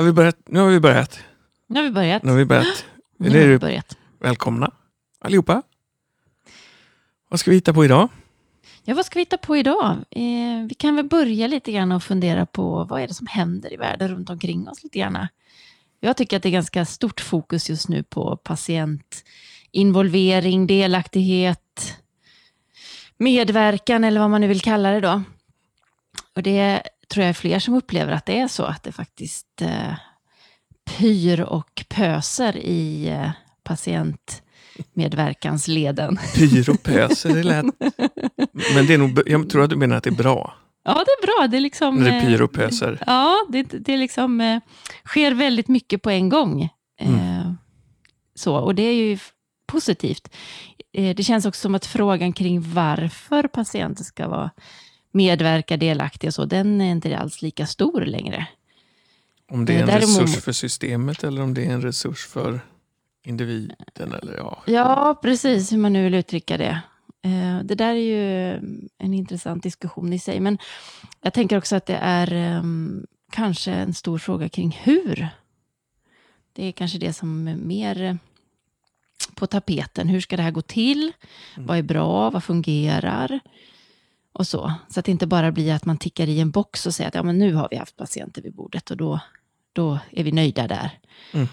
Har vi börjat? Nu har vi börjat. Nu har vi börjat. Nu har vi börjat. Nu har vi börjat. Välkomna allihopa. Vad ska vi hitta på idag? Ja, vad ska vi hitta på idag? Eh, vi kan väl börja lite grann och fundera på vad är det som händer i världen runt omkring oss lite grann. Jag tycker att det är ganska stort fokus just nu på patientinvolvering, delaktighet, medverkan eller vad man nu vill kalla det då. Och det tror jag är fler som upplever att det är så, att det faktiskt eh, pyr och pöser i eh, patientmedverkansleden. Pyropöser, det lät... Men det är nog, jag tror att du menar att det är bra Ja, det är bra. Det är liksom... när det eh, pyropöser. Ja, det, det liksom, eh, sker väldigt mycket på en gång. Eh, så, och det är ju positivt. Eh, det känns också som att frågan kring varför patienter ska vara medverka, delaktiga och så, den är inte alls lika stor längre. Om det är en Däremot- resurs för systemet eller om det är en resurs för individen. Eller ja. Ja, precis hur man nu vill uttrycka det. Eh, Det där är ju en intressant diskussion i sig, men jag tänker också att det är ehm, kanske en stor fråga kring hur. Det är kanske det som är mer eh, på tapeten. Hur ska det här gå till? Vad är bra? Vad fungerar? Och så. Så att det inte bara blir att man tickar i en box och säger att ja, men nu har vi haft patienter vid bordet och då, då är vi nöjda där. Mm.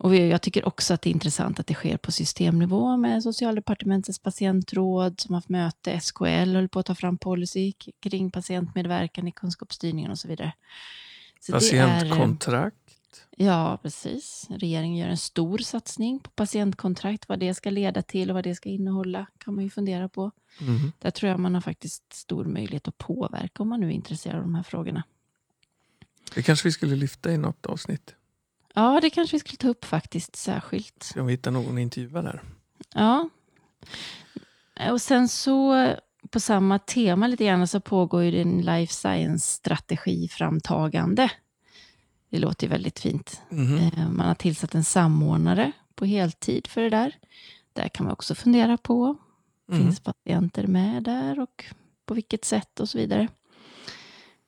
Och jag tycker också att det är intressant att det sker på systemnivå med Socialdepartementets patientråd som har haft möte, SKL höll på att ta fram policy kring patientmedverkan i kunskapsstyrningen och så vidare. Så Patientkontrakt. Ja, precis. Regeringen gör en stor satsning på patientkontrakt. Vad det ska leda till och vad det ska innehålla kan man ju fundera på. Mhm. Där tror jag man har faktiskt stor möjlighet att påverka om man nu är intresserad av de här frågorna. Det kanske vi skulle lyfta i något avsnitt. Ja, det kanske vi skulle ta upp faktiskt särskilt. Se om vi hittar någon intervjua där. Ja. Och sen så på samma tema lite grann så pågår ju din life science-strategi framtagande. Det låter ju väldigt fint. Eh, Man har tillsatt en samordnare på heltid för det där. Där kan man också fundera på, Mhm. finns patienter med där och på vilket sätt och så vidare.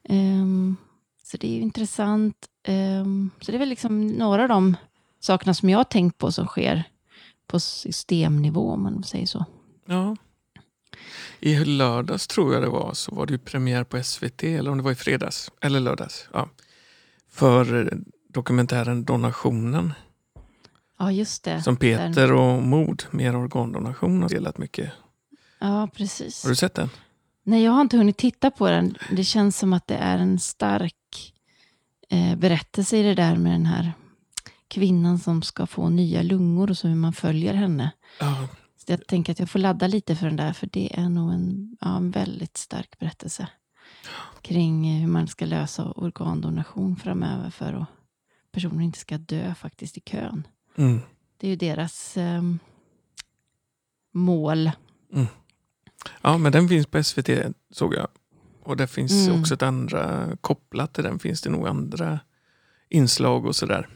Ehm, så det är ju intressant. Ehm, så det är väl liksom några av de sakerna som jag har tänkt på som sker på systemnivå, om man säger så. Ja. I lördags tror jag det var så var det ju premiär på SVT, eller om det var i fredags, eller lördags. Ja. För dokumentären Donationen Ja, just det. som Peter och Mod, mer organdonation, har delat mycket. Ja, precis. Har du sett den? Nej, jag har inte hunnit titta på den. Det känns som att det är en stark eh, berättelse i det där med den här kvinnan som ska få nya lungor och så hur man följer henne. Ja, Så jag tänker att jag får ladda lite för den där, för det är nog en, ja, en väldigt stark berättelse kring hur man ska lösa organdonation framöver för att personer inte ska dö faktiskt i kön. mm. Det är ju deras ehm, mål. ja, men den finns på SVT såg jag. Och det finns Mm. också ett andra, kopplat till den finns det nog andra inslag och sådär.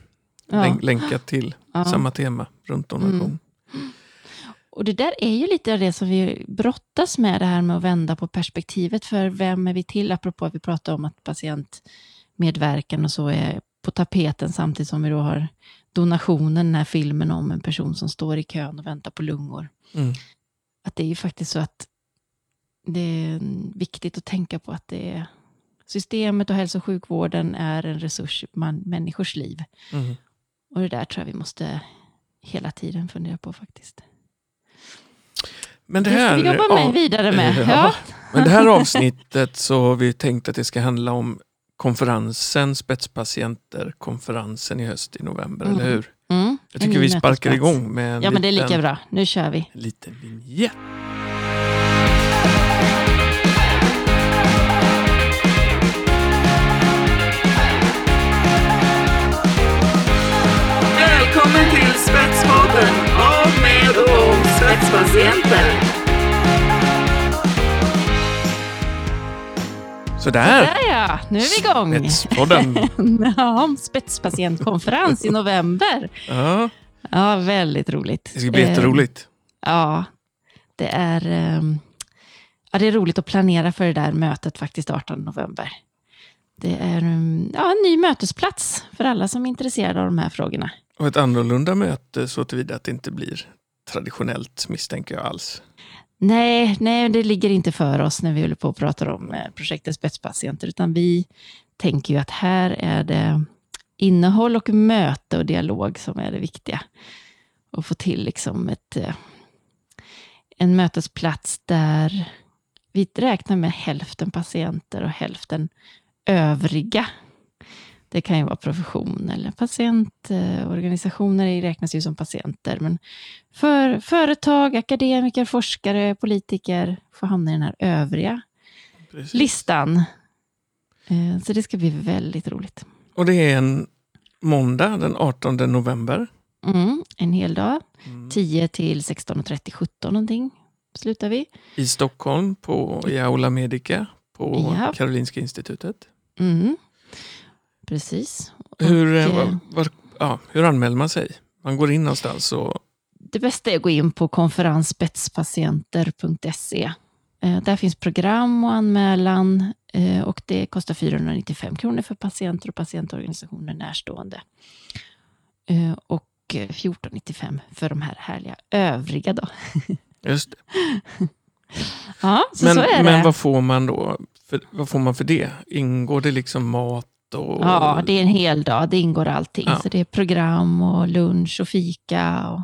Ja. Länk, länkat till Ja. samma tema runt donation. Och det där är ju lite av det som vi brottas med, det här med att vända på perspektivet. För vem är vi till? Apropå att vi pratar om att patientmedverkan och så är på tapeten samtidigt som vi då har donationen, den här filmen om en person som står i kön och väntar på lungor. Mm. Att det är ju faktiskt så att det är viktigt att tänka på att det är systemet och hälso och sjukvården är en resurs i människors liv. Mm. Och det där tror jag vi måste hela tiden fundera på faktiskt. Men det Det ska här, vi jobba med ja, vidare med. Ja. Ja. Men det här avsnittet så har vi tänkt att det ska handla om konferensen Spetspatienter, konferensen i höst i november, Mm. eller hur? Mm, Jag en tycker vi sparkar igång med en Ja, men det är lika liten, bra. Nu kör vi. liten vignett. Välkommen till Spetspodden spetspatienter. Sådär! Där ja, nu är vi igång. Spetspodden. ja, spetspatientkonferens i november. Ja, Ja, väldigt roligt. det ska bli Eh, jätteroligt. Ja, det är, ehm, ja, det är roligt att planera för det där mötet faktiskt 18 november. Det är mm, ja, en ny mötesplats för alla som är intresserade av de här frågorna. Och ett annorlunda möte så tillvida att det inte blir traditionellt misstänker jag alls. Nej, nej, det ligger inte för oss när vi håller på och pratar om eh, projektet Spetspatienter, utan vi tänker ju att här är det innehåll och möte och dialog som är det viktiga. Och få till liksom ett, eh, en mötesplats där vi räknar med hälften patienter och hälften övriga. Det kan ju vara profession eller patientorganisationer räknas ju som patienter. Men för företag, akademiker, forskare, politiker får hamna i den här övriga Precis. listan. Eh, Så det ska bli väldigt roligt. Och det är en måndag den 18 november. Mm, en hel dag. Mm. 10 till 16.30, 17 någonting slutar vi. I Stockholm på i Aula Medica på Ja. Karolinska institutet. Mm. Precis. Hur, Och, eh, eh, var, var, ja, hur anmäler man sig? Man går in någonstans och Det bästa är att gå in på konferensspetspatienter.se. Eh, Där finns program och anmälan och det kostar 495 kronor för patienter och patientorganisationer närstående. Och eh, 1495 för de här härliga övriga. Då. just det. Ja, så, Men, så är men det. vad får man då? För, vad får man för det? Ingår det liksom mat och... Ja, det är en hel dag. Det ingår allting. Ja. Så det är program och lunch och fika. Och,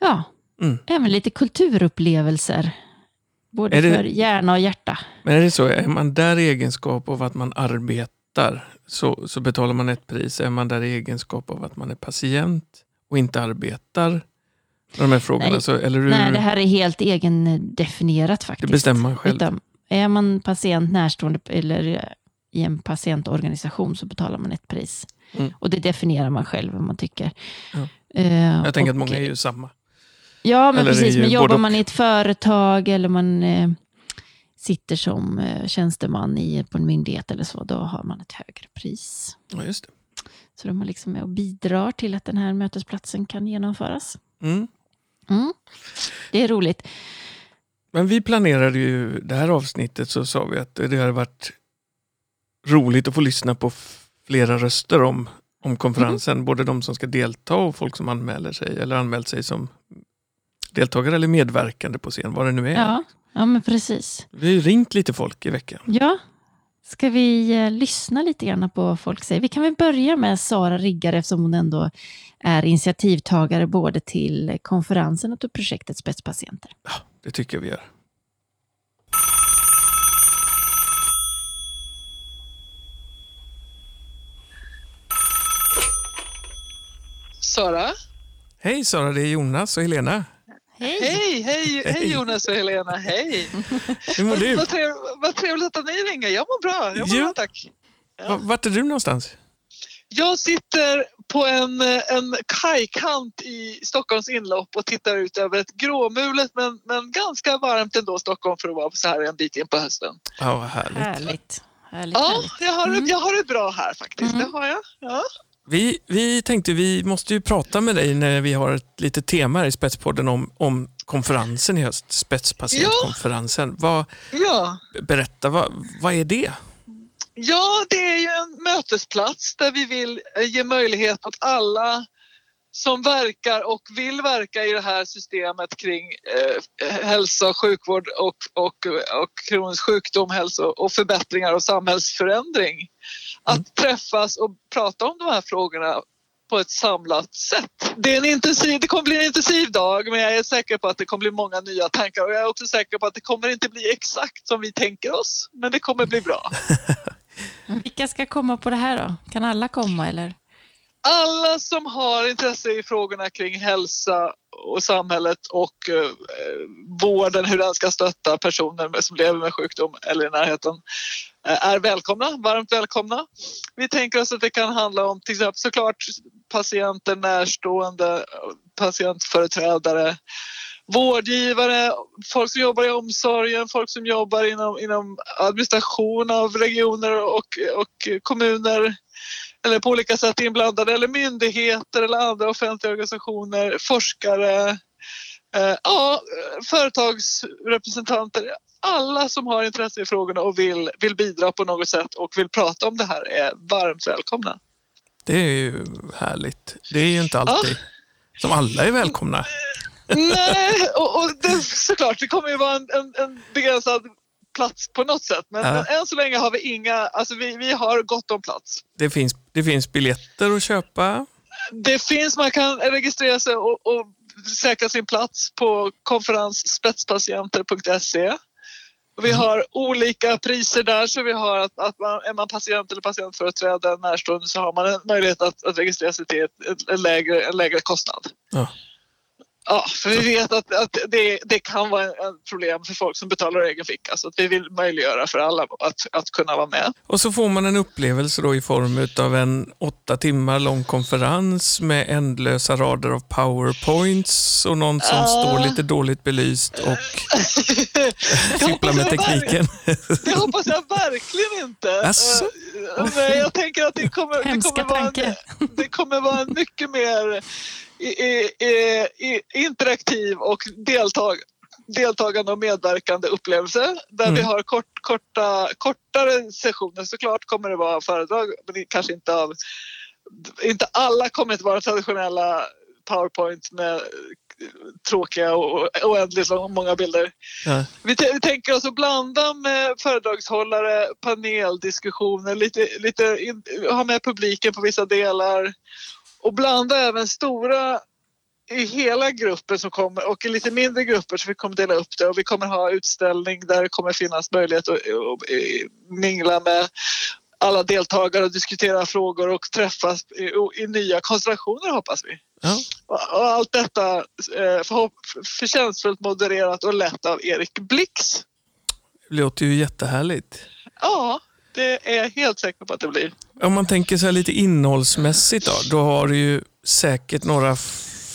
ja, Mm. även lite kulturupplevelser. Både det- för hjärna och hjärta. Men är det så, är man där i egenskap av att man arbetar så, så betalar man ett pris. Är man där i egenskap av att man är patient och inte arbetar de här frågorna? Nej. Så, eller hur? Nej, det här är helt egendefinierat faktiskt. det bestämmer man själv. Utan är man patient närstående eller i en patientorganisation så betalar man ett pris. Mm. Och det definierar man själv vad man tycker. Ja. Eh, Jag tänker och- att många är ju samma. Ja, men Eller precis. Men jobbar man i ett företag eller man eh, sitter som eh, tjänsteman i, på en myndighet eller så, då har man ett högre pris. Ja, just det. Så då är liksom med och bidrar till att den här mötesplatsen kan genomföras. Mm. Mm. Det är roligt. Men vi planerade ju det här avsnittet så sa vi att det hade varit roligt att få lyssna på flera röster om, om konferensen. Mm. Både de som ska delta och folk som anmäler sig eller anmält sig som deltagare eller medverkande på scen, vad det nu är. Ja, ja men precis. Vi har ju ringt lite folk i veckan. Ja, ska vi eh, lyssna lite grann på vad folk säger? Vi kan väl börja med Sara Riggare eftersom hon ändå är initiativtagare både till konferensen och till projektet Spetspatienter. Det tycker jag vi gör. Sara? Hej Sara, det är Jonas och Helena. Hej! Hej, hej, Hej. hej Jonas och Helena, hej! Hur mår du? Vad, trev, vad trevligt att ni ringer, jag mår bra, jag mår bra tack. Va- Vart är du någonstans? Jag sitter på en, en kajkant i Stockholms inlopp och tittar ut över ett gråmulet men, men ganska varmt ändå Stockholm för att vara så här en bit in på hösten. Ja, vad härligt. Härligt. Härligt, Ja, härligt. jag har, Mm. jag har det bra här faktiskt, Mm. det har jag. Ja. Vi, vi tänkte vi måste ju prata med dig när vi har ett litet tema här i Spetspodden om, om konferensen i höst, Spetspatientkonferensen. Vad, ja. berätta, vad, vad är det? Ja, det är ju en mötesplats där vi vill eh, ge möjlighet åt alla som verkar och vill verka i det här systemet kring eh, hälsa och sjukvård och, och, och kronisk sjukdom, hälsa och förbättringar och samhällsförändring. Att träffas och prata om de här frågorna på ett samlat sätt. Det, är en intensiv, det kommer bli en intensiv dag men jag är säker på att det kommer bli många nya tankar och jag är också säker på att det kommer inte bli exakt som vi tänker oss men det kommer bli bra. Vilka ska komma på det här då? Kan alla komma eller? Alla som har intresse i frågorna kring hälsa och samhället och eh, vården, hur den ska stötta personer som lever med sjukdom eller i närheten eh, är välkomna, varmt välkomna. Vi tänker oss att det kan handla om till exempel såklart patienter, närstående, patientföreträdare, vårdgivare, folk som jobbar i omsorgen, folk som jobbar inom, inom administration av regioner och, och kommuner eller på olika sätt inblandade eller myndigheter eller andra offentliga organisationer, forskare, Eh, ja, företagsrepresentanter, alla som har intresse i frågorna och vill, vill bidra på något sätt och vill prata om det här är varmt välkomna. Det är ju härligt. Det är ju inte alltid som alla är välkomna. Nej, och, och det, såklart, det kommer ju vara en, en, en begränsad plats på något sätt. Men, Ja. men än så länge har vi inga, alltså vi, vi har gott om plats. Det finns, det finns biljetter att köpa. Det finns, man kan registrera sig och, och säkra sin plats på konferensspetspatienter.se. Vi har olika priser där, så vi har att, att man, är man patient eller patientföreträdare närstående så har man en möjlighet att, att registrera sig till ett, ett, en, lägre, en lägre kostnad. Ja. Ja, för vi vet att, att det, det kan vara ett problem för folk som betalar ur egen ficka. Så att vi vill möjliggöra för alla att, att kunna vara med. Och så får man en upplevelse då i form av en åtta timmar lång konferens med ändlösa rader av powerpoints och någon som Ja. står lite dåligt belyst och fipplar med tekniken. Det hoppas jag verkligen inte. Jaså? Eh, nej, jag tänker att det kommer, det kommer, vara, en, det kommer vara en mycket mer i, i, i, i, interaktiv och deltag, deltagande och medverkande upplevelse. Där Mm. vi har kort, korta, kortare sessioner. Såklart kommer det vara föredrag, men kanske inte av... Inte alla kommer inte vara traditionella powerpoint med tråkiga och oändligt många bilder. Ja. Vi, vi tänker oss att blanda med föredragshållare, paneldiskussioner, lite, lite in, ha med publiken på vissa delar och blanda även stora i hela gruppen som kommer och i lite mindre grupper så vi kommer dela upp det och vi kommer ha utställning där det kommer finnas möjlighet att, att, mingla med alla deltagare och diskutera frågor och träffas i, i nya konstellationer hoppas vi. Ja. Och och allt detta eh, förhopp- förtjänstfullt modererat och lett av Erik Blix. Det låter ju jättehärligt. Ja, det är jag helt säker på att det blir. Om man tänker så här lite innehållsmässigt då, då har du ju säkert några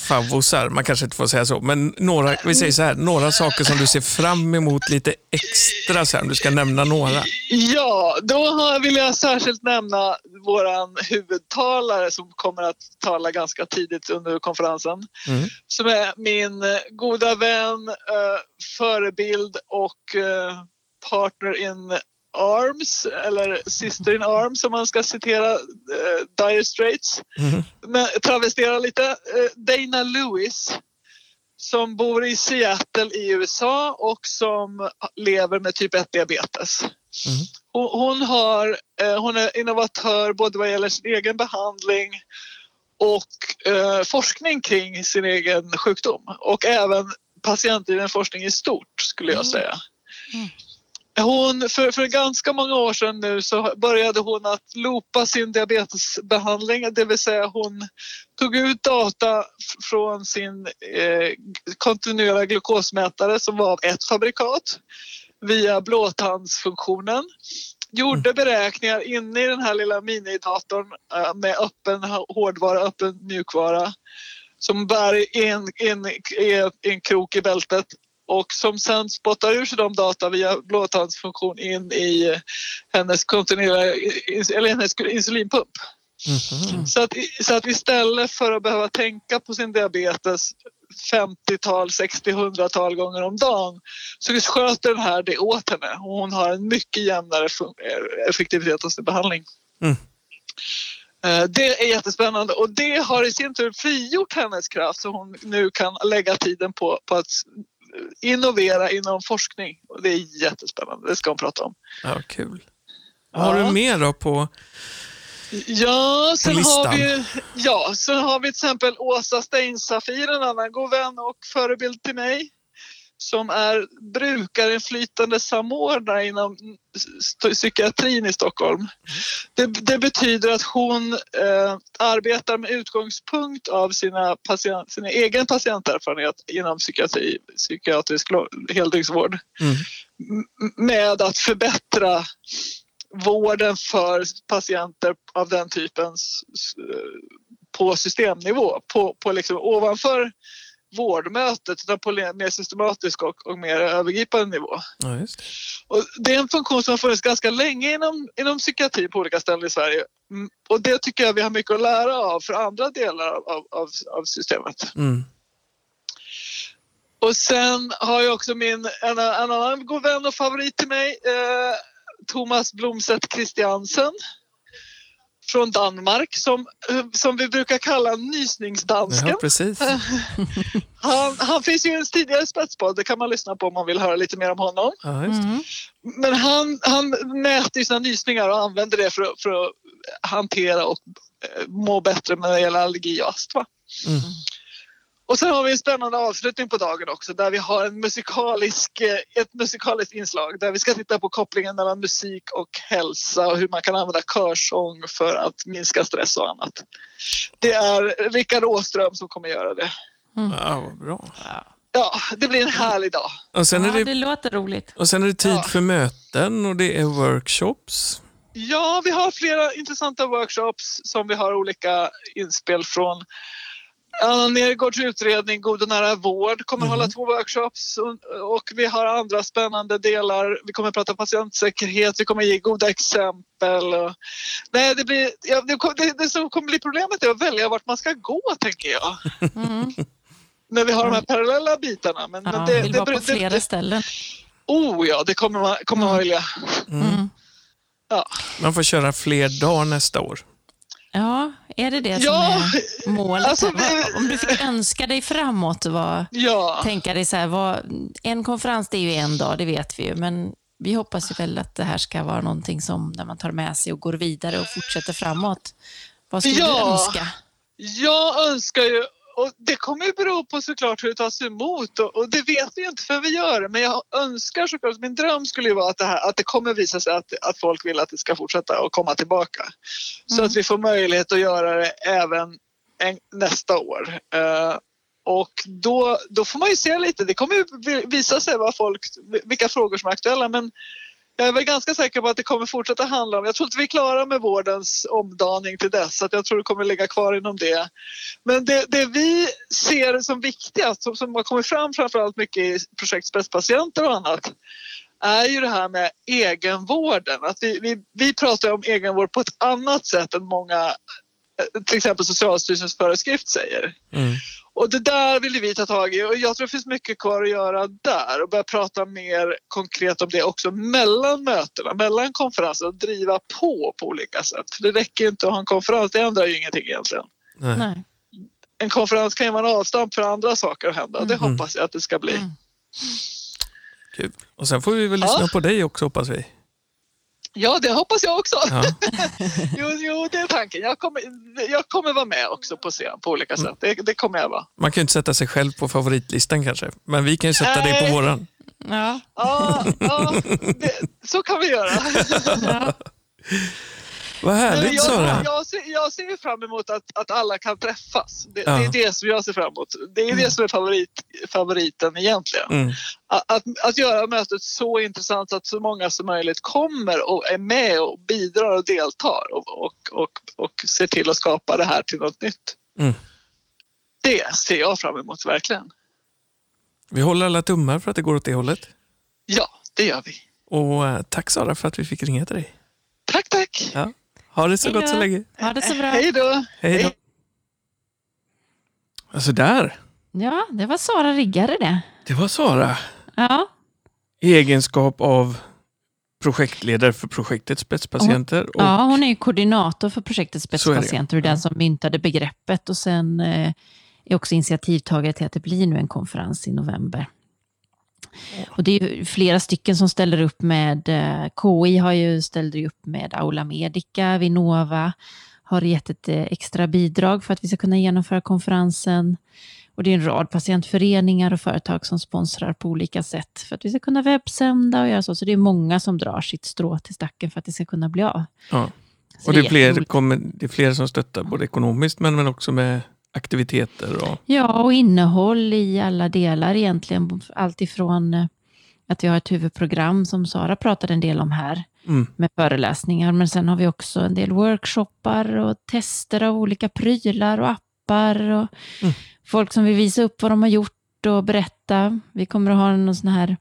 favosar, man kanske inte får säga så, men några, vi säger så här, några saker som du ser fram emot lite extra sen, du ska nämna några. Ja, då vill jag särskilt nämna våran huvudtalare som kommer att tala ganska tidigt under konferensen. Mm. Som är min goda vän, eh, förebild och eh, partner in arms, eller sister in arms om man ska citera eh, Dire Straits. Mm. Men, travestera lite. Eh, Dana Lewis som bor i Seattle i USA och som lever med typ 1 diabetes. Mm. Hon, hon, har, eh, hon är innovatör både vad gäller sin egen behandling och eh, forskning kring sin egen sjukdom och även patientdriven forskning i stort skulle jag säga. Hon, för, för ganska många år sedan nu så började hon att loopa sin diabetesbehandling, det vill säga hon tog ut data från sin eh, kontinuerliga glukosmätare som var av ett fabrikat via blåtandsfunktionen. Gjorde beräkningar inne i den här lilla minidatorn eh, med öppen hårdvara, öppen mjukvara som bär i en, en, en krok i bältet och som sen spottar ur sig de data via blåtandsfunktion in i hennes kontinuerliga eller hennes insulinpump. Mhm. Så att, så att istället för att behöva tänka på sin diabetes 50-tal, 60, 100-tal gånger om dagen så sköter den här det åt henne och hon har en mycket jämnare effektivitet hos sin behandling. Mm. Eh, Det är jättespännande och det har i sin tur frigjort hennes kraft så hon nu kan lägga tiden på, på att innovera inom forskning. Och det är jättespännande, det ska hon prata om. Ja, kul. Vad har Ja. du mer då på... Ja, sen har, vi, ja, sen har vi till exempel Åsa Steinsafir, en annan god vän och förebild till mig som är brukarinflytande samordnare inom psykiatrin i Stockholm. Det, det betyder att hon eh, arbetar med utgångspunkt av sina, patient, sina egen patienterfarenhet inom psykiatri, psykiatrisk heldygnsvård Mm. med att förbättra vården för patienter av den typen på systemnivå, på, på liksom ovanför vårdmötet utan på mer systematisk och, och mer övergripande nivå. Ja, det. Och det är en funktion som har funnits ganska länge inom, inom psykiatri på olika ställen i Sverige. Mm, Och det tycker jag vi har mycket att lära av för andra delar av, av, av systemet. Mm. Och sen har jag också min, en, en annan god vän och favorit till mig, eh, Thomas Blomstedt Christiansen från Danmark som, som vi brukar kalla nysningsdansken. Ja, precis. Han, han finns ju i en tidigare spetspodd, det kan man lyssna på om man vill höra lite mer om honom. Ja. Mm. Men han, han mäter ju sina nysningar och använder det för, för att hantera och eh, må bättre när det gäller allergi och astma. Mm. Och sen har vi en spännande avslutning på dagen också där vi har en musikalisk, eh, ett musikaliskt inslag där vi ska titta på kopplingen mellan musik och hälsa och hur man kan använda körsång för att minska stress och annat. Det är Rickard Åström som kommer göra det. Ja, vad bra. Ja, det blir en härlig dag. Och sen, Ja, är det, det låter roligt. och sen är det tid Ja. för möten och det är workshops. Ja, vi har flera intressanta workshops som vi har olika inspel från. Anna Nergårds utredning God och nära vård kommer Mhm. hålla två workshops och, och vi har andra spännande delar. Vi kommer prata patientsäkerhet, vi kommer ge goda exempel. Och, nej, det, blir, ja, det, det, det som kommer bli problemet är att välja vart man ska gå, tänker jag. Mm. När vi har de här parallella bitarna. Men, Ja, men det, vill det, vara på flera det, ställen. oh ja, det kommer man, kommer man vilja. Mm. Ja. Man får köra fler dagar nästa år. Ja, är det det som Ja, är målet? alltså? Vad- Om du fick önska dig framåt, vad, ja. tänka dig så här, vad, en konferens det är ju en dag, det vet vi ju, men vi hoppas ju väl att det här ska vara någonting som när man tar med sig och går vidare och fortsätter framåt. Vad skulle Ja. du önska? Jag önskar ju, och det kommer ju bero på såklart hur det tas emot och, och det vet vi ju inte för vi gör det. Men jag önskar såklart, min dröm skulle ju vara att det, här, att det kommer visa sig att, att folk vill att det ska fortsätta och komma tillbaka. Så Mm. att vi får möjlighet att göra det även en, nästa år. Eh, och då, då får man ju se lite, det kommer ju vi- visa sig vad folk, vilka frågor som är aktuella. Men jag är väl ganska säker på att det kommer fortsätta handla om, jag tror inte vi är klara med vårdens omdaning till dess, så att jag tror det kommer ligga kvar inom det. Men det, det vi ser som viktigast, som, som har kommit fram framförallt mycket i projekt Spetspatienter och annat, är ju det här med egenvården. Att vi, vi, vi pratar om egenvård på ett annat sätt än många, till exempel Socialstyrelsens föreskrift säger. Mm. Och det där vill vi ta tag i och jag tror det finns mycket kvar att göra där och börja prata mer konkret om det också mellan mötena, mellan konferenser och driva på på olika sätt. För det räcker inte att ha en konferens, det ändrar ju ingenting egentligen. Nej. En konferens kan ju vara en avstamp för andra saker att hända. Det Mm. hoppas jag att det ska bli. Mm. Kul. Och sen får vi väl lyssna Ja. på dig också hoppas vi. Ja, det hoppas jag också. Ja. Jo, jo, det är tanken. Jag kommer, jag kommer vara med också på scen på olika sätt. Det, det kommer jag vara. Man kan ju inte sätta sig själv på favoritlistan kanske, men vi kan ju sätta dig på våran. Ja. Ja, ja det, så kan vi göra. Ja. Vad härligt jag, Sara. jag, ser, jag ser fram emot att, att alla kan träffas. Det, Ja. det är det som jag ser fram emot. Det är det som är favorit, favoriten egentligen. Mm. Att, att, att göra mötet så intressant att så många som möjligt kommer och är med och bidrar och deltar och, och, och, och ser till att skapa det här till något nytt. Mm. Det ser jag fram emot verkligen. Vi håller alla tummar för att det går åt det hållet. Ja, det gör vi. Och eh, tack Sara för att vi fick ringa till dig. Tack, tack. Ja. Ha det så Hej då. gott så länge. Ha det så bra. Hej då. Hej då. Alltså där, Ja, det var Sara Riggare det. det var Sara. Ja, I egenskap av projektledare för projektet Spetspatienter. Och, ja hon är ju koordinator för projektet. Spetspatienter och den som myntade begreppet och sen eh, är också initiativtagare till att det blir nu en konferens i november. Och det är flera stycken som ställer upp med, eh, KI har ju ställt upp med Aula Medica, Vinnova har gett ett eh, extra bidrag för att vi ska kunna genomföra konferensen. Och det är en rad patientföreningar och företag som sponsrar på olika sätt för att vi ska kunna webbsända och göra så. Så det är många som drar sitt strå till stacken för att det ska kunna bli av. ja. Så och det, är fler, det är fler som stöttar, både ekonomiskt men, men också med aktiviteter. Och, Ja, och innehåll i alla delar egentligen. Allt ifrån eh, att vi har ett huvudprogram som Sara pratade en del om här mm, med föreläsningar. Men sen har vi också en del workshoppar och tester av olika prylar och appar. Och Mm. Folk som vill visa upp vad de har gjort och berätta. Vi kommer att ha någon sån här,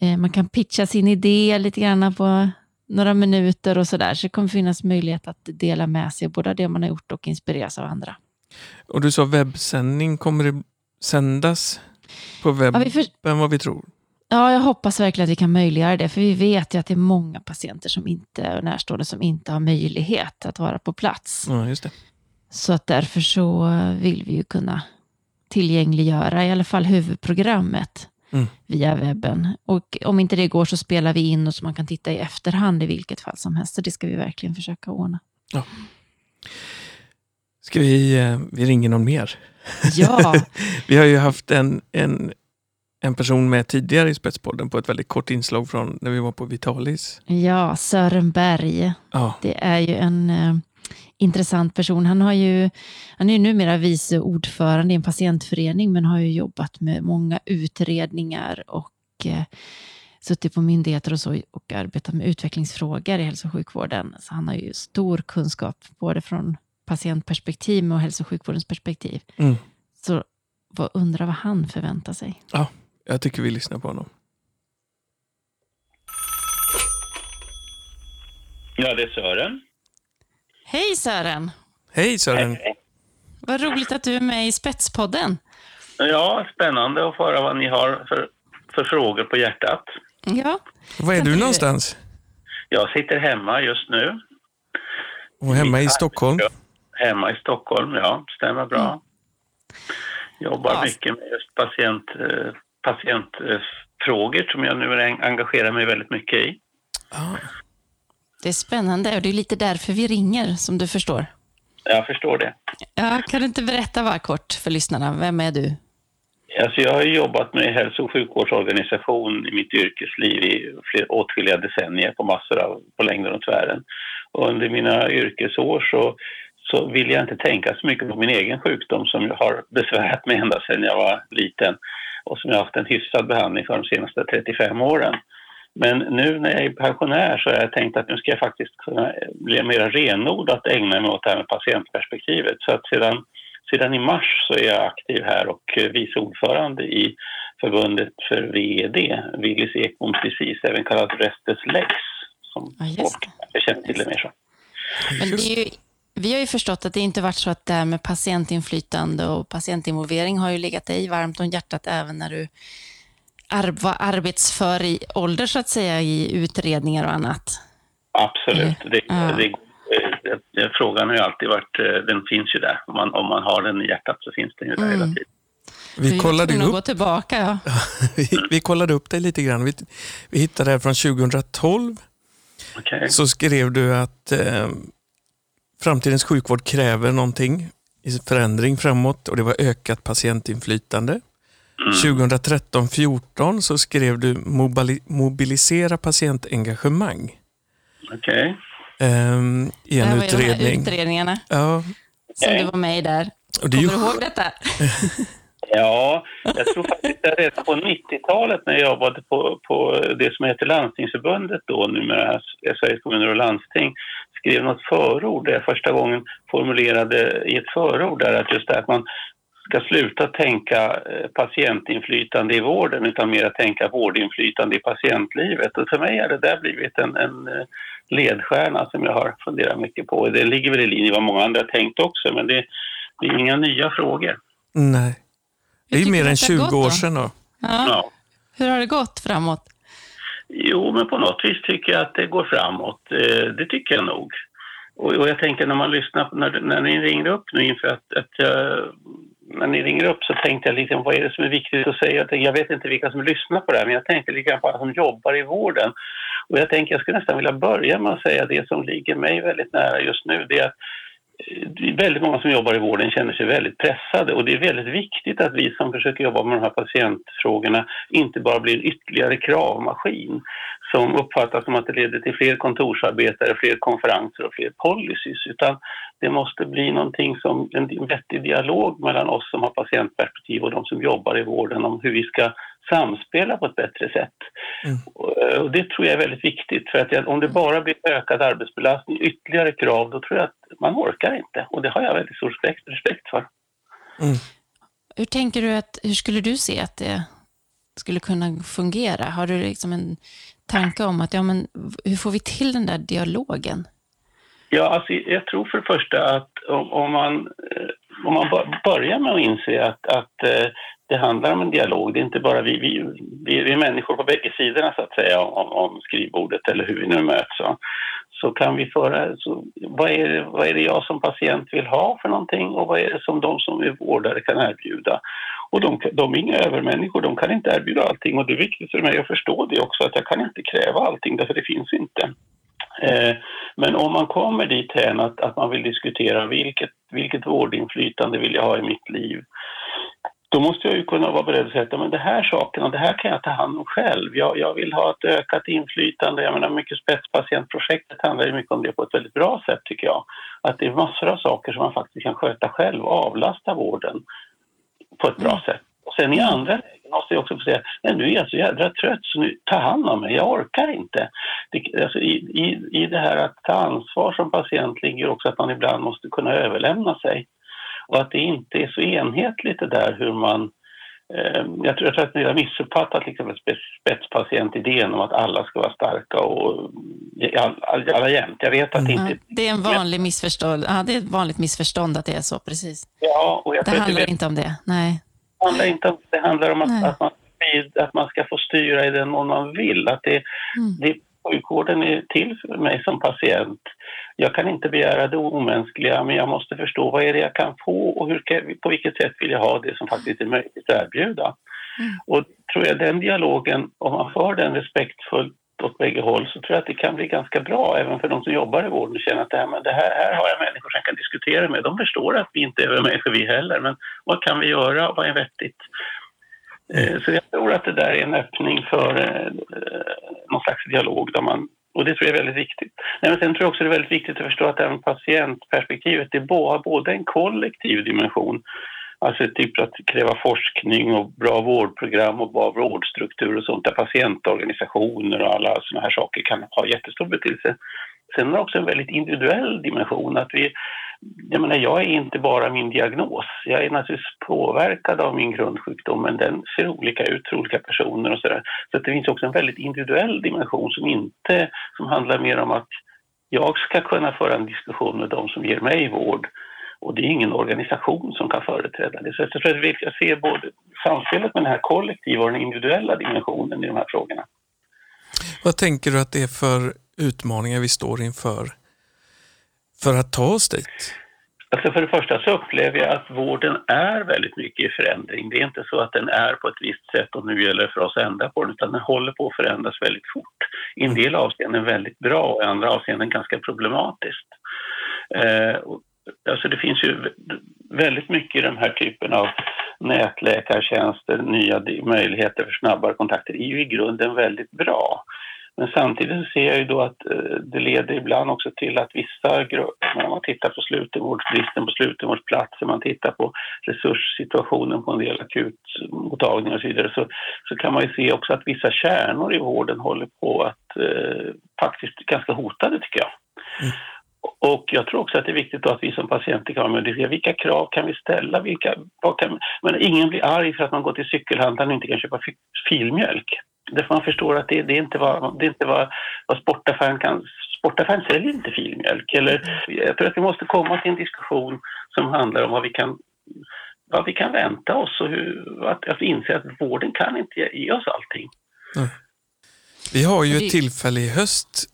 eh, man kan pitcha sin idé lite grann på några minuter och sådär. Så det kommer finnas möjlighet att dela med sig både av det man har gjort och inspireras av andra. Och du sa webbsändning, kommer det sändas? på webben Ja, för, vad vi tror. ja, jag hoppas verkligen att vi kan möjliggöra det, för vi vet ju att det är många patienter som inte, och närstående som inte har möjlighet att vara på plats. Ja, just det. Så att därför så vill vi ju kunna tillgängliggöra i alla fall huvudprogrammet Mm. via webben. Och om inte det går så spelar vi in och så man kan titta i efterhand i vilket fall som helst. Så det ska vi verkligen försöka ordna. Ska vi, eh, vi ringer någon mer? Ja, Vi har ju haft en, en, en person med tidigare i Spetspodden på ett väldigt kort inslag från när vi var på Vitalis. ja Sören Berg. Ja, Det är ju en eh, intressant person. Han, har ju, han är ju numera vice ordförande i en patientförening men har ju jobbat med många utredningar och eh, suttit på myndigheter och så och arbetat med utvecklingsfrågor i hälso och sjukvården. Så han har ju stor kunskap både från patientperspektiv och hälso och sjukvårdens perspektiv. Mm. Så vad undrar vad han förväntar sig. jag tycker vi lyssnar på honom. Ja, det är Sören. Hej Sören! Hej Sören! Vad roligt att du är med i Spetspodden. Ja, spännande att få höra vad ni har för, för frågor på hjärtat. Ja, Var är du du- någonstans? Jag sitter hemma just nu. Och hemma i Stockholm? Hemma i Stockholm, ja. Stämmer bra. Jobbar Ja. mycket med just patient, eh, patientfrågor som jag nu en- engagerar mig väldigt mycket i. Ja. det är spännande och det är lite därför vi ringer som du förstår. Jag förstår det. Ja, kan du inte berätta bara kort för lyssnarna, vem är du? Alltså jag har jobbat med hälso och sjukvårdsorganisation i mitt yrkesliv i fler, åtskilliga decennier på massor av, på längden och tvären. Och under mina yrkesår så, så vill jag inte tänka så mycket på min egen sjukdom som jag har besvärat mig ända sedan jag var liten och som jag har haft en hyfsad behandling för de senaste 35 åren. Men nu när jag är pensionär så har jag tänkt att nu ska jag faktiskt kunna bli mer renodlat ägna mig åt det här med patientperspektivet. Så att sedan sedan i mars så är jag aktiv här och vice ordförande i förbundet för VED, Willys Ekboms disease, även kallat Restes Legs, som Ja, folk känner till det mer så. Men det är ju, vi har ju förstått att det inte varit så att det här med patientinflytande och patientinvolvering har ju legat dig varmt om hjärtat även när du ar- var arbetsför i ålder så att säga i utredningar och annat. Absolut. Det, Ja. det, det, det, frågan har ju alltid varit, eh, den finns ju där. Om man, om man har den i hjärtat så finns den ju där Mm. hela tiden. Vi var kollade, upp, gå tillbaka. Ja. vi, vi kollade upp dig lite grann. Vi, vi hittade det här från 2012. Okej. Så skrev du att eh, framtidens sjukvård kräver någonting i förändring framåt och det var ökat patientinflytande. Mm. 2013-14 så skrev du mobili- mobilisera patientengagemang Okej. ehm, i en var ju de här utredning. utredningarna Ja, som du var med i där. och det är Kommer ju du ihåg detta? Ja, jag tror faktiskt att redan på 90-talet när jag jobbade på, på det som heter Landstingsförbundet då, numera Sveriges kommuner och landsting, skrev något förord där jag första gången formulerade i ett förord där att just det att man ska sluta tänka eh, patientinflytande i vården utan mer tänka vårdinflytande i patientlivet. Och för mig har det där blivit en, en eh, ledstjärna som jag har funderat mycket på. Det ligger väl i linje med vad många andra har tänkt också, men det, det är inga nya frågor. Nej. Det är ju mer än att det har 20 gått år då? sedan då. Ja. Ja. Hur har det gått framåt? Jo, men på något vis tycker jag att det går framåt. Eh, det tycker jag nog. Och jag tänker när man lyssnar, på- när, när ni ringer upp nu inför att, att jag, när ni ringer upp så tänkte jag liksom, vad är det som är viktigt att säga? Jag, tänkte, jag vet inte vilka som lyssnar på det här, men jag tänkte lite grann på alla som jobbar i vården. Och jag tänker, jag skulle nästan vilja börja med att säga det som ligger mig väldigt nära just nu, det är att väldigt många som jobbar i vården känner sig väldigt pressade. Och det är väldigt viktigt att vi som försöker jobba med de här patientfrågorna inte bara blir en ytterligare kravmaskin som uppfattas som att det leder till fler kontorsarbetare, fler konferenser och fler policies utan det måste bli någonting som en vettig dialog mellan oss som har patientperspektiv och de som jobbar i vården om hur vi ska samspela på ett bättre sätt. Mm. Och, det tror jag är väldigt viktigt för att om det bara blir ökad arbetsbelastning, ytterligare krav, då tror jag att man orkar inte och det har jag väldigt stor respekt, respekt för. Hur tänker du att, hur skulle du se att det skulle kunna fungera? Har du liksom en tanke om att, ja men hur får vi till den där dialogen? Ja, alltså, jag tror för det första att om, om man, eh, om man börjar med att inse att, att eh, det handlar om en dialog. Det är inte bara vi, vi, vi, vi är människor på bägge sidorna så att säga om, om skrivbordet eller hur vi nu möts. Så, så kan vi föra, så, vad, är det, vad är det jag som patient vill ha för någonting och vad är det som de som är vårdare kan erbjuda? Och de, de är inga övermänniskor, de kan inte erbjuda allting och det är viktigt för mig att förstå det också att jag kan inte kräva allting därför det finns inte. Eh, men om man kommer dit hän att, att man vill diskutera vilket, vilket vårdinflytande vill jag ha i mitt liv då måste jag ju kunna vara beredd att säga att men det här sakerna, det här kan jag ta hand om själv. Jag, jag vill ha ett ökat inflytande. Jag menar, mycket spetspatientprojektet handlar ju mycket om det på ett väldigt bra sätt tycker jag. Att det är massor av saker som man faktiskt kan sköta själv avlasta vården på ett bra mm. sätt. Och sen i andra lägen måste jag också få säga, nej nu är jag så jädra trött så nu, ta hand om mig, jag orkar inte. Det, alltså i, i, I det här att ta ansvar som patient ligger också att man ibland måste kunna överlämna sig. Och att det inte är så enhetligt det där hur man jag tror, jag tror att ni har missuppfattat liksom spetspatientidén om att alla ska vara starka och alla, alla jämt. Jag vet att det inte... det är en vanlig missförstånd. Ja, det är ett vanligt missförstånd att det är så, precis. Ja, och jag det handlar det, inte om det, nej. Det handlar inte om det. handlar om att, att, man, att man ska få styra i den mån man vill. Att det, mm. det, sjukvården är till för mig som patient jag kan inte begära det omänskliga, men jag måste förstå vad är det jag kan få och hur, på vilket sätt vill jag ha det som faktiskt är möjligt att erbjuda. Mm. Och tror jag den dialogen, om man för den respektfullt åt bägge håll så tror jag att det kan bli ganska bra även för de som jobbar i vården och känner att det här, men det här, här har jag människor som jag kan diskutera med. De förstår att vi inte är övermänniskor vi heller, men vad kan vi göra? Vad är vettigt? Mm. Så jag tror att det där är en öppning för eh, någon slags dialog där man och det tror jag är väldigt viktigt. Nej, men sen tror jag också det är väldigt viktigt att förstå att även patientperspektivet det har både en kollektiv dimension, alltså typ att kräva forskning och bra vårdprogram och bra vårdstruktur och sånt där patientorganisationer och alla sådana här saker kan ha jättestor betydelse. Sen har det också en väldigt individuell dimension. att vi jag menar, jag är inte bara min diagnos. Jag är naturligtvis påverkad av min grundsjukdom, men den ser olika ut för olika personer och sådär. Så det finns också en väldigt individuell dimension som inte, som handlar mer om att jag ska kunna föra en diskussion med de som ger mig vård. Och det är ingen organisation som kan företräda det. Så jag tror att vi ska se både samspelet med den här kollektiva och den individuella dimensionen i de här frågorna. Vad tänker du att det är för utmaningar vi står inför för att ta oss dit? Alltså för det första så upplever jag att vården är väldigt mycket i förändring. Det är inte så att den är på ett visst sätt och nu gäller det för oss att ändra på den, utan den håller på att förändras väldigt fort. I en del avseenden väldigt bra och i andra avseenden ganska problematiskt. Eh, alltså det finns ju väldigt mycket i den här typen av nätläkartjänster, nya möjligheter för snabbare kontakter, är ju i grunden väldigt bra. Men samtidigt så ser jag ju då att eh, det leder ibland också till att vissa grupper, när man tittar på slutenvårdsbristen på slutenvårdsplatser, man tittar på resurssituationen på en del akutmottagningar och så vidare, så, så kan man ju se också att vissa kärnor i vården håller på att eh, faktiskt ganska hotade tycker jag. Mm. Och jag tror också att det är viktigt att vi som patienter kan vara med vilka krav kan vi ställa? Vilka, kan, men ingen blir arg för att man går till cykelhandlaren och inte kan köpa filmjölk. Därför man förstår att det, det är inte vad, det är inte vad, vad sportaffären kan... Sportaffären säljer inte filmjölk. Eller, jag tror att vi måste komma till en diskussion som handlar om vad vi kan, vad vi kan vänta oss och hur, att, att inse att vården kan inte ge, ge oss allting. Mm. Vi har ju ett tillfälle i höst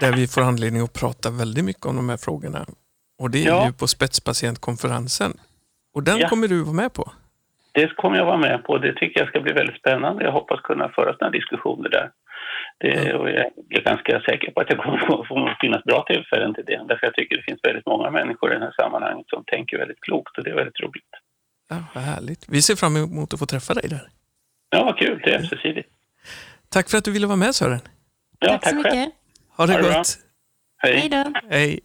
där vi får anledning att prata väldigt mycket om de här frågorna. Och det är ja. ju på spetspatientkonferensen. Och den ja. kommer du vara med på? Det kommer jag vara med på. Det tycker jag ska bli väldigt spännande. Jag hoppas kunna föra sådana diskussioner där. Det, och jag är ganska säker på att det kommer att få finnas bra tillfällen till det. Därför jag tycker det finns väldigt många människor i det här sammanhanget som tänker väldigt klokt och det är väldigt roligt. Ja, vad härligt. Vi ser fram emot att få träffa dig där. Ja, vad kul. Det är ömsesidigt. Tack för att du ville vara med Sören. Ja, tack, tack så mycket. Själv. Ha det, ha det gott. Hej. Hej då. Hej.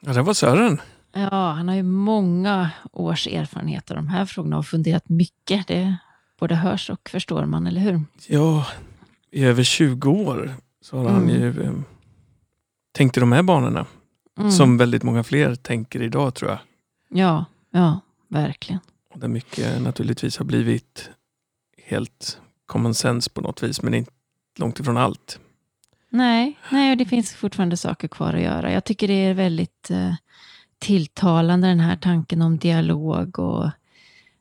Ja, det var Sören. Ja, han har ju många års erfarenhet av de här frågorna och funderat mycket. Det både hörs och förstår man, eller hur? Ja, i över 20 år så har mm. han ju eh, tänkt i de här banorna. Mm. Som väldigt många fler tänker idag, tror jag. Ja, ja, verkligen. Och där mycket naturligtvis har blivit helt common sense på något vis, men inte långt ifrån allt. Nej, nej och det finns fortfarande saker kvar att göra. Jag tycker det är väldigt eh, tilltalande den här tanken om dialog och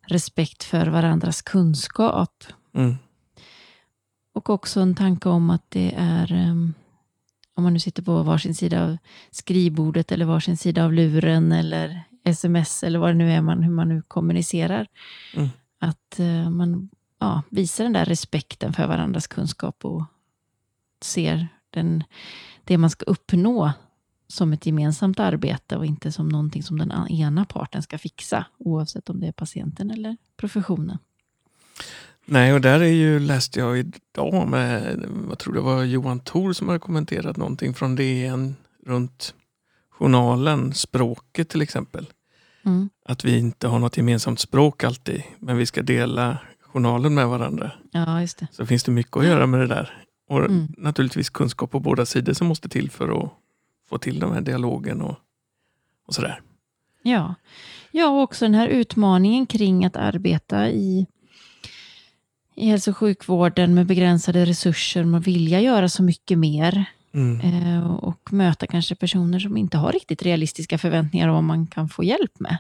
respekt för varandras kunskap. Mm. Och också en tanke om att det är, um, om man nu sitter på varsin sida av skrivbordet eller varsin sida av luren eller sms eller vad det nu är, man, hur man nu kommunicerar. Mm. Att uh, man ja, visar den där respekten för varandras kunskap och ser den, det man ska uppnå som ett gemensamt arbete och inte som någonting som den ena parten ska fixa, oavsett om det är patienten eller professionen. Nej, och där är ju, läste jag idag med, jag tror det var Johan Thor som hade kommenterat någonting från DN runt journalen, språket till exempel. Mm. Att vi inte har något gemensamt språk alltid, men vi ska dela journalen med varandra. Ja, just det. Så finns det mycket att göra med det där. Och Mm. naturligtvis kunskap på båda sidor som måste till för att få till den här dialogen och, och sådär. Ja. ja, och också den här utmaningen kring att arbeta i, i hälso och sjukvården med begränsade resurser, man vilja göra så mycket mer Mm. eh, och möta kanske personer som inte har riktigt realistiska förväntningar om vad man kan få hjälp med.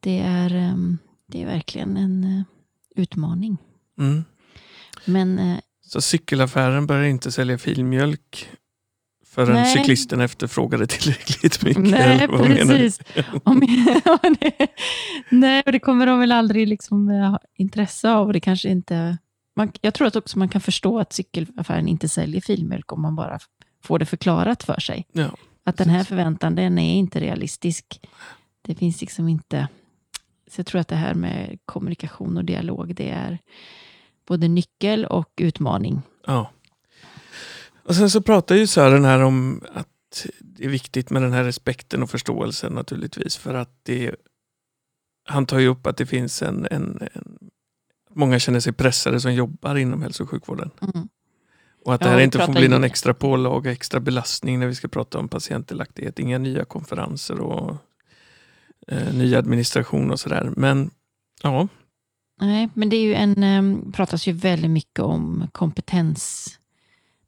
Det är, ehm, det är verkligen en eh, utmaning. Mm. Men eh, Så cykelaffären börjar inte sälja filmjölk förrän Nej. cyklisten efterfrågade tillräckligt mycket. Nej, precis. Om, nej, och det kommer de väl aldrig liksom eh, ha intresse av. Och det kanske inte, man, jag tror att också man kan förstå att cykelaffären inte säljer filmjölk om man bara får det förklarat för sig. Ja, Att den här förväntan, den är inte realistisk. Det finns liksom inte... Så jag tror att det här med kommunikation och dialog, det är både nyckel och utmaning. ja. Och sen så pratar ju Sören här om att det är viktigt med den här respekten och förståelsen naturligtvis. För att det, han tar ju upp att det finns en, en, en måmånga känner sig pressade som jobbar inom hälso och sjukvården. Mm. Och att det här inte får bli någon extra pålaga, extra belastning när vi ska prata om patientdelaktighet. Inga nya konferenser och eh, ny administration och sådär. Men ja, Nej, men det är ju en, um, pratas ju väldigt mycket om kompetens,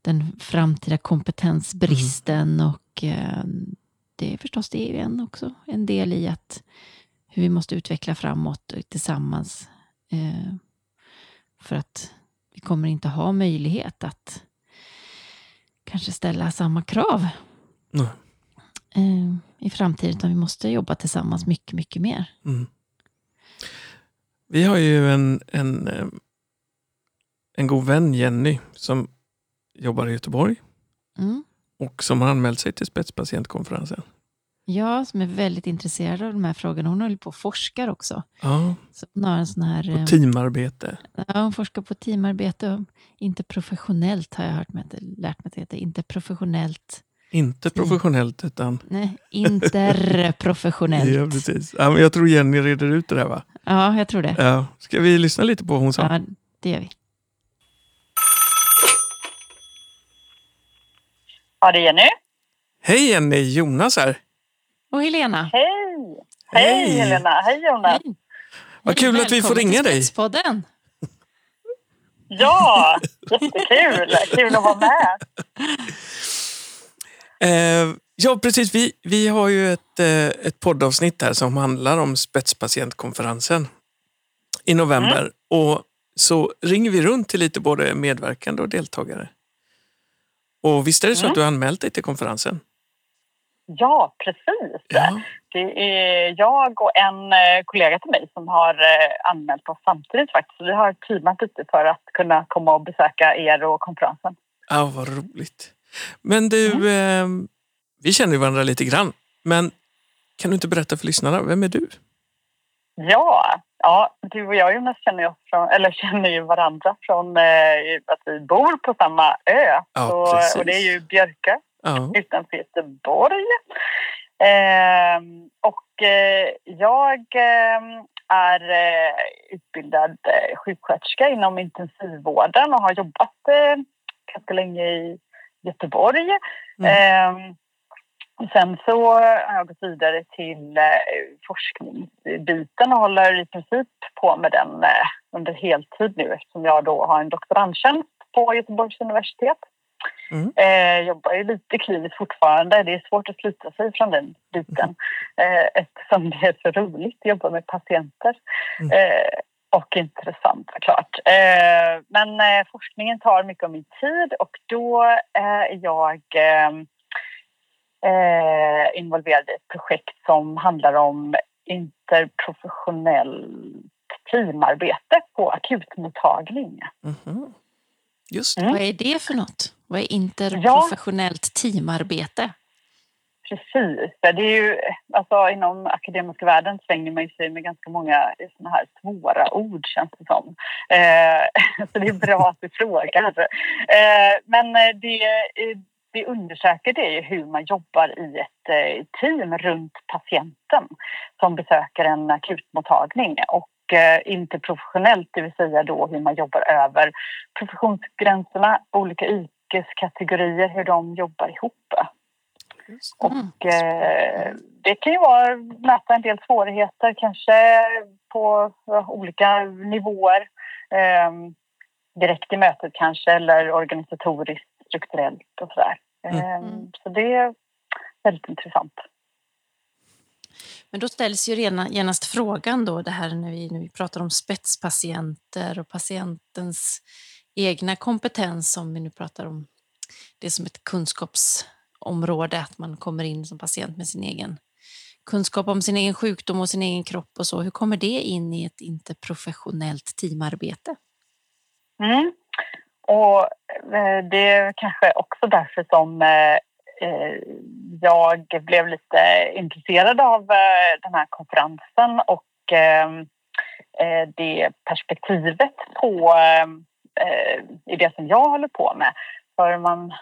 den framtida kompetensbristen och eh, det är förstås det är ju en också en del i att hur vi måste utveckla framåt tillsammans eh, för att vi kommer inte ha möjlighet att kanske ställa samma krav eh, i framtiden utan vi måste jobba tillsammans mycket, mycket mer. Mm. Vi har ju en, en, en god vän, Jenny, som jobbar i Göteborg Mm. och som har anmält sig till spetspatientkonferensen. Ja, som är väldigt intresserad av de här frågorna. Hon håller på och forskar också. Ja, Så hon har en sån här... eh, och teamarbete. Ja, hon forskar på teamarbete. och Inte professionellt har jag hört mig, lärt mig att det heter. Inte professionellt. Inte professionellt utan... Nej, interprofessionellt. Ja, precis. Ja, men jag tror Jenny reder ut det där va? Ja, jag tror det. Ja. Ska vi lyssna lite på vad hon sa? Ja, det gör vi. Ja, det är Jenny. Hej Jenny, Jonas här. Och Helena. Hej! Hej, Hej. Helena! Hej Jonas! Hej. Vad kul att vi får ringa dig. Spetspodden. Ja, jättekul! Kul att vara med. Eh, ja, precis. Vi, vi har ju ett, eh, ett poddavsnitt här som handlar om spetspatientkonferensen i november. Och så ringer vi runt till lite både medverkande och deltagare. Och visst är det så Mm. att du har anmält dig till konferensen? Ja, precis. Ja. Det är jag och en eh, kollega till mig som har eh, anmält oss samtidigt faktiskt. Vi har teamat lite för att kunna komma och besöka er och konferensen. Ja, vad roligt. Men du, eh, vi känner ju varandra lite grann. Men kan du inte berätta för lyssnarna, vem är du? Ja, ja du och jag Jonas känner, oss från, eller känner ju varandra från eh, att vi bor på samma ö. Ja, Så, och det är ju Björkö. Ja, utanför Göteborg. Ehm, och eh, jag ehm, är eh, utbildad eh, sjuksköterska inom intensivvården och har jobbat eh, ganska länge i Göteborg. Ehm, sen så har jag gått vidare till eh, forskningsbiten och håller i princip på med den eh, under heltid nu eftersom jag då har en doktorandtjänst på Göteborgs universitet. Mm. Eh, jobbar ju lite kliniskt fortfarande. Det är svårt att sluta sig från den biten eh, eftersom det är så roligt att jobba med patienter. Mm. Eh, och intressant såklart. Eh, men eh, forskningen tar mycket av min tid och då är jag eh, involverad i ett projekt som handlar om interprofessionellt teamarbete på akutmottagning. Mm -hmm. Just mm. Vad är det för något? Vad är interprofessionellt ja. teamarbete? Precis. Det är ju, alltså, inom akademiska världen svänger man sig med ganska många såna här svåra ord, känns det som. Eh, så det är bra att du frågar. Eh, men det, det undersöker det är hur man jobbar i ett eh, team runt patienten som besöker en akutmottagning. Och eh, interprofessionellt, det vill säga då hur man jobbar över professionsgränserna, olika yrkeskategorier, hur de jobbar ihop. Och eh, det kan ju vara möta en del svårigheter kanske på olika nivåer. Eh, direkt i mötet kanske eller organisatoriskt, strukturellt och sådär. Mm. Eh, så det är väldigt intressant. Men då ställs ju genast frågan då, det här när vi, när vi pratar om spetspatienter och patientens egna kompetens, om vi nu pratar om det som ett kunskapsområde, att man kommer in som patient med sin egen kunskap om sin egen sjukdom och sin egen kropp och så. Hur kommer det in i ett interprofessionellt teamarbete? Mm. Och eh, det är kanske också därför som eh, eh, jag blev lite intresserad av den här konferensen och det perspektivet på i det som jag håller på med. För man,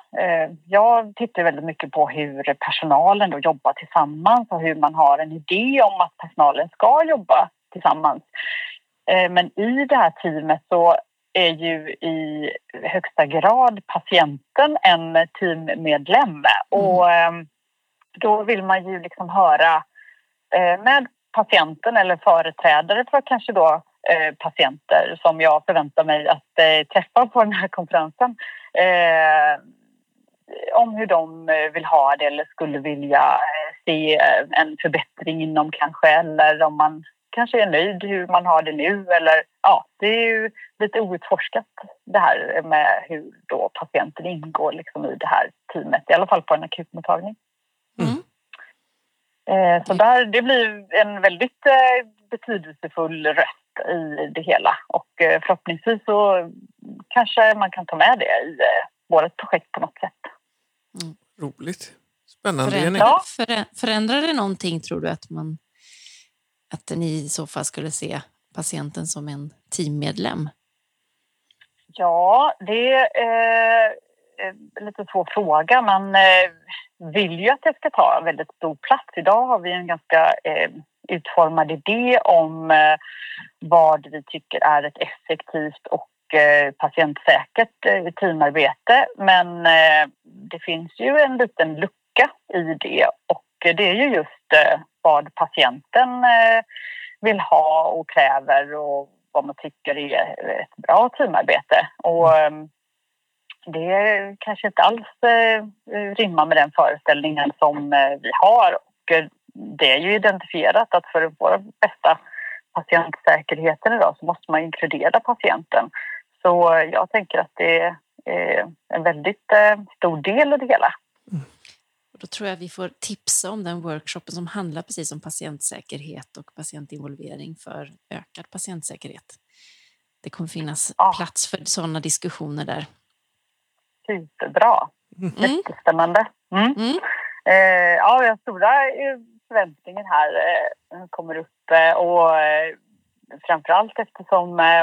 jag tittar väldigt mycket på hur personalen då jobbar tillsammans och hur man har en idé om att personalen ska jobba tillsammans. Men i det här teamet så är ju i högsta grad patienten en teammedlem. Mm. Och ehm, då vill man ju liksom höra eh, med patienten eller företrädare för kanske då eh, patienter som jag förväntar mig att eh, träffa på den här konferensen om hur de vill ha det eller skulle vilja se en förbättring inom kanske eller om man kanske är nöjd hur man har det nu eller ja, det är ju lite outforskat det här med hur då patienten ingår liksom i det här teamet, i alla fall på en akutmottagning. Mm. Eh, så där, det blir en väldigt eh, betydelsefull röst i det hela och eh, förhoppningsvis så kanske man kan ta med det i vårt projekt på något sätt. Mm. Roligt. Spännande, Förändrar, ja. förändrar det någonting, tror du, att man att ni i så fall skulle se patienten som en teammedlem? Ja, det är eh, en lite svår fråga. Man eh, vill ju att det ska ta väldigt stor plats. Idag har vi en ganska eh, utformad idé om eh, vad vi tycker är ett effektivt och eh, patientsäkert eh, teamarbete. Men det finns ju en liten lucka i det och det är ju just vad patienten eh, vill ha och kräver och vad man tycker är ett bra teamarbete. Och mm. ehm, det kanske inte alls eh, rimmar med den föreställningen som eh, vi har. Och det är ju identifierat att för att få bästa patientsäkerheten idag så måste man inkludera patienten. Så jag tänker att det är en väldigt stor del i det hela. Mm. Då tror jag vi får tipsa om den workshopen som handlar precis om patientsäkerhet och patientinvolvering för ökad patientsäkerhet. Det kommer finnas ja. plats för sådana diskussioner där. Superbra. Mm. Jättespännande. Mm. Mm. Eh, ja, vi har stora eh, förväntningar här eh, kommer upp eh, och eh, framförallt eftersom eh,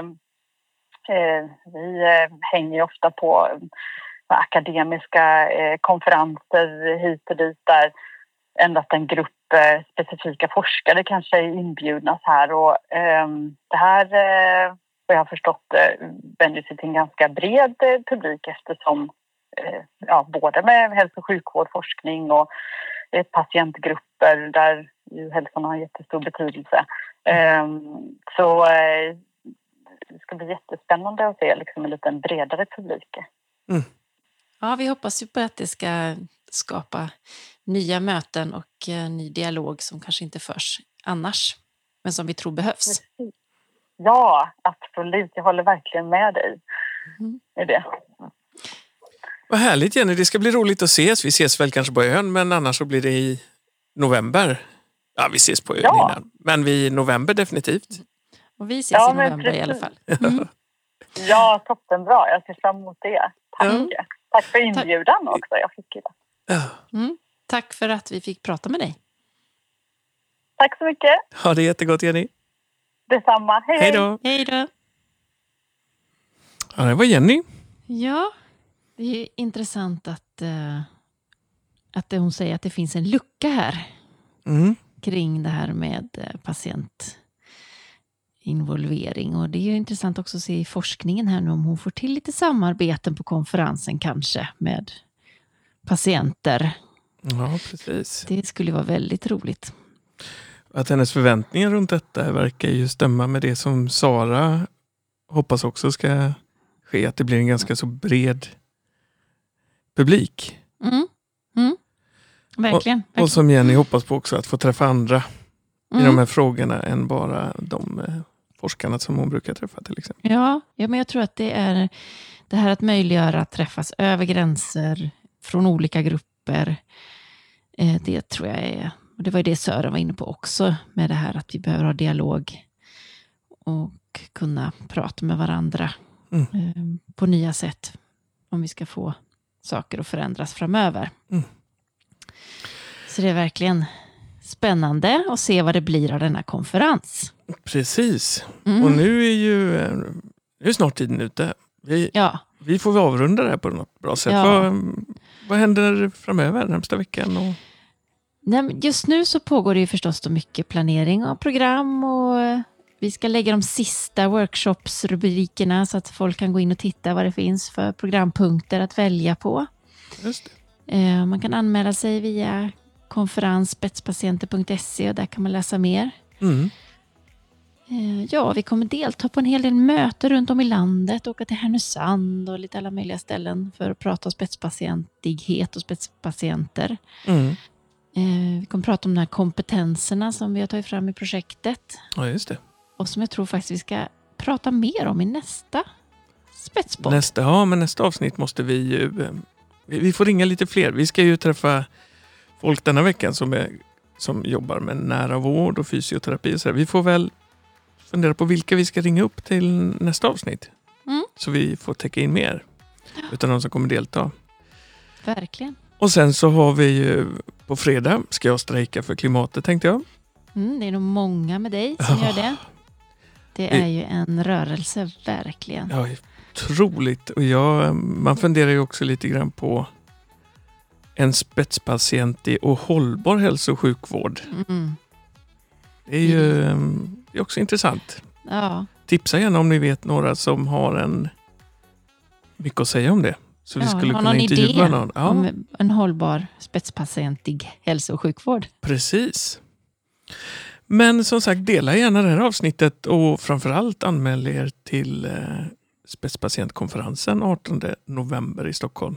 eh vi hänger ofta på akademiska eh, konferenser hit och dit där endast en grupp eh, specifika forskare kanske är inbjudna här. Och, ehm, det här, eh, vad jag har förstått, eh, vänder sig till en ganska bred eh, publik eftersom eh, ja, både med hälso och sjukvård, forskning och patientgrupper där ju hälsan har jättestor betydelse. Ehm, så det ska bli jättespännande att se liksom en lite bredare publik. Mm. Ja, vi hoppas ju på att det ska skapa nya möten och eh, ny dialog som kanske inte förs annars, men som vi tror behövs. Ja, absolut. Jag håller verkligen med dig Mm. i det. Vad härligt Jenny, det ska bli roligt att ses. Vi ses väl kanske på ön, men annars så blir det i november. Ja, vi ses på ön Ja. innan. Men vi i november definitivt. Och vi ses Ja, i november i alla fall. precis. Mm. Ja, toppenbra. Jag ser fram emot det. Tack. Tack för inbjudan också. Jag fick. Mm. Tack för att vi fick prata med dig. Tack så mycket. Ha det jättegott Jenny. Detsamma. Hej, Hej då. Hej då! Ja, det var Jenny. Ja, det är intressant att, eh, att hon säger att det finns en lucka här Mm. kring det här med eh, patientinvolvering. Och det är ju intressant också att se i forskningen här nu om hon får till lite samarbeten på konferensen kanske med patienter. Ja, precis. Det skulle vara väldigt roligt. Att hennes förväntningar runt detta verkar ju stämma med det som Sara hoppas också ska ske. Att det blir en ganska så bred publik. Mm. Mm. Verkligen. Och som Jenny hoppas på också, att få träffa andra i Mm. de här frågorna än bara de eh, forskarna som hon brukar träffa till exempel. Ja, ja, men jag tror att det är det här att möjliggöra att träffas över gränser från olika grupper. Eh, det tror jag är, och det var ju det Sören var inne på också, med det här att vi behöver ha dialog och kunna prata med varandra Mm. eh, på nya sätt om vi ska få saker att förändras framöver. Mm. Så det är verkligen spännande att se vad det blir av denna konferens. Precis. Mm. Och nu är ju eh, nu är snart tiden ute. Vi, Ja, vi får väl avrunda det här på något bra sätt. Ja. Vad, vad händer framöver, närmsta veckan? Och, Nej, Just nu så pågår det ju förstås då mycket planering av program och eh, vi ska lägga de sista workshops-rubrikerna så att folk kan gå in och titta vad det finns för programpunkter att välja på. Eh, Man kan anmäla sig via konferensspetspatienter.se och där kan man läsa mer. Mm. Eh, Ja, vi kommer delta på en hel del möten runt om i landet, åka till Härnösand och lite alla möjliga ställen för att prata om spetspatientighet och spetspatienter. Mm. Eh, Vi kommer prata om de här kompetenserna som vi har tagit fram i projektet Ja, just det. och som jag tror faktiskt vi ska prata mer om i nästa spetspodd. Nästa, ja, men nästa avsnitt måste vi ju... eh, Vi, vi får ringa lite fler. Vi ska ju träffa folk denna veckan som, är, som jobbar med nära vård och fysioterapi. Så här. Vi får väl fundera på vilka vi ska ringa upp till nästa avsnitt. Mm. Så vi får täcka in mer. Utan de som kommer delta. Verkligen. Och sen så har vi ju på fredag ska jag strejka för klimatet tänkte jag. Mm, det är nog många med dig som gör det. Det är ju en rörelse, verkligen. Ja, otroligt. Och jag, man funderar ju också lite grann på en spetspatient och hållbar hälso och sjukvård. Mm. Det är ju mm, det är också intressant. Ja, Tipsa gärna om ni vet några som har en mycket att säga om det. Så vi Ja, skulle har kunna intervjua någon. Ja, om en hållbar spetspatientig hälso och sjukvård. precis. Men som sagt, dela gärna det här avsnittet och framförallt anmäl er till eh, Spetspatientkonferensen 18 november i Stockholm.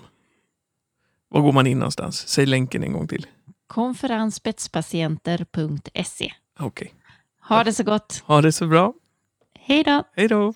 Var går man in någonstans? Säg länken en gång till. Konferensspetspatienter.se. Okej. Ha det så gott. Ha det så bra. Hej då! Hej då!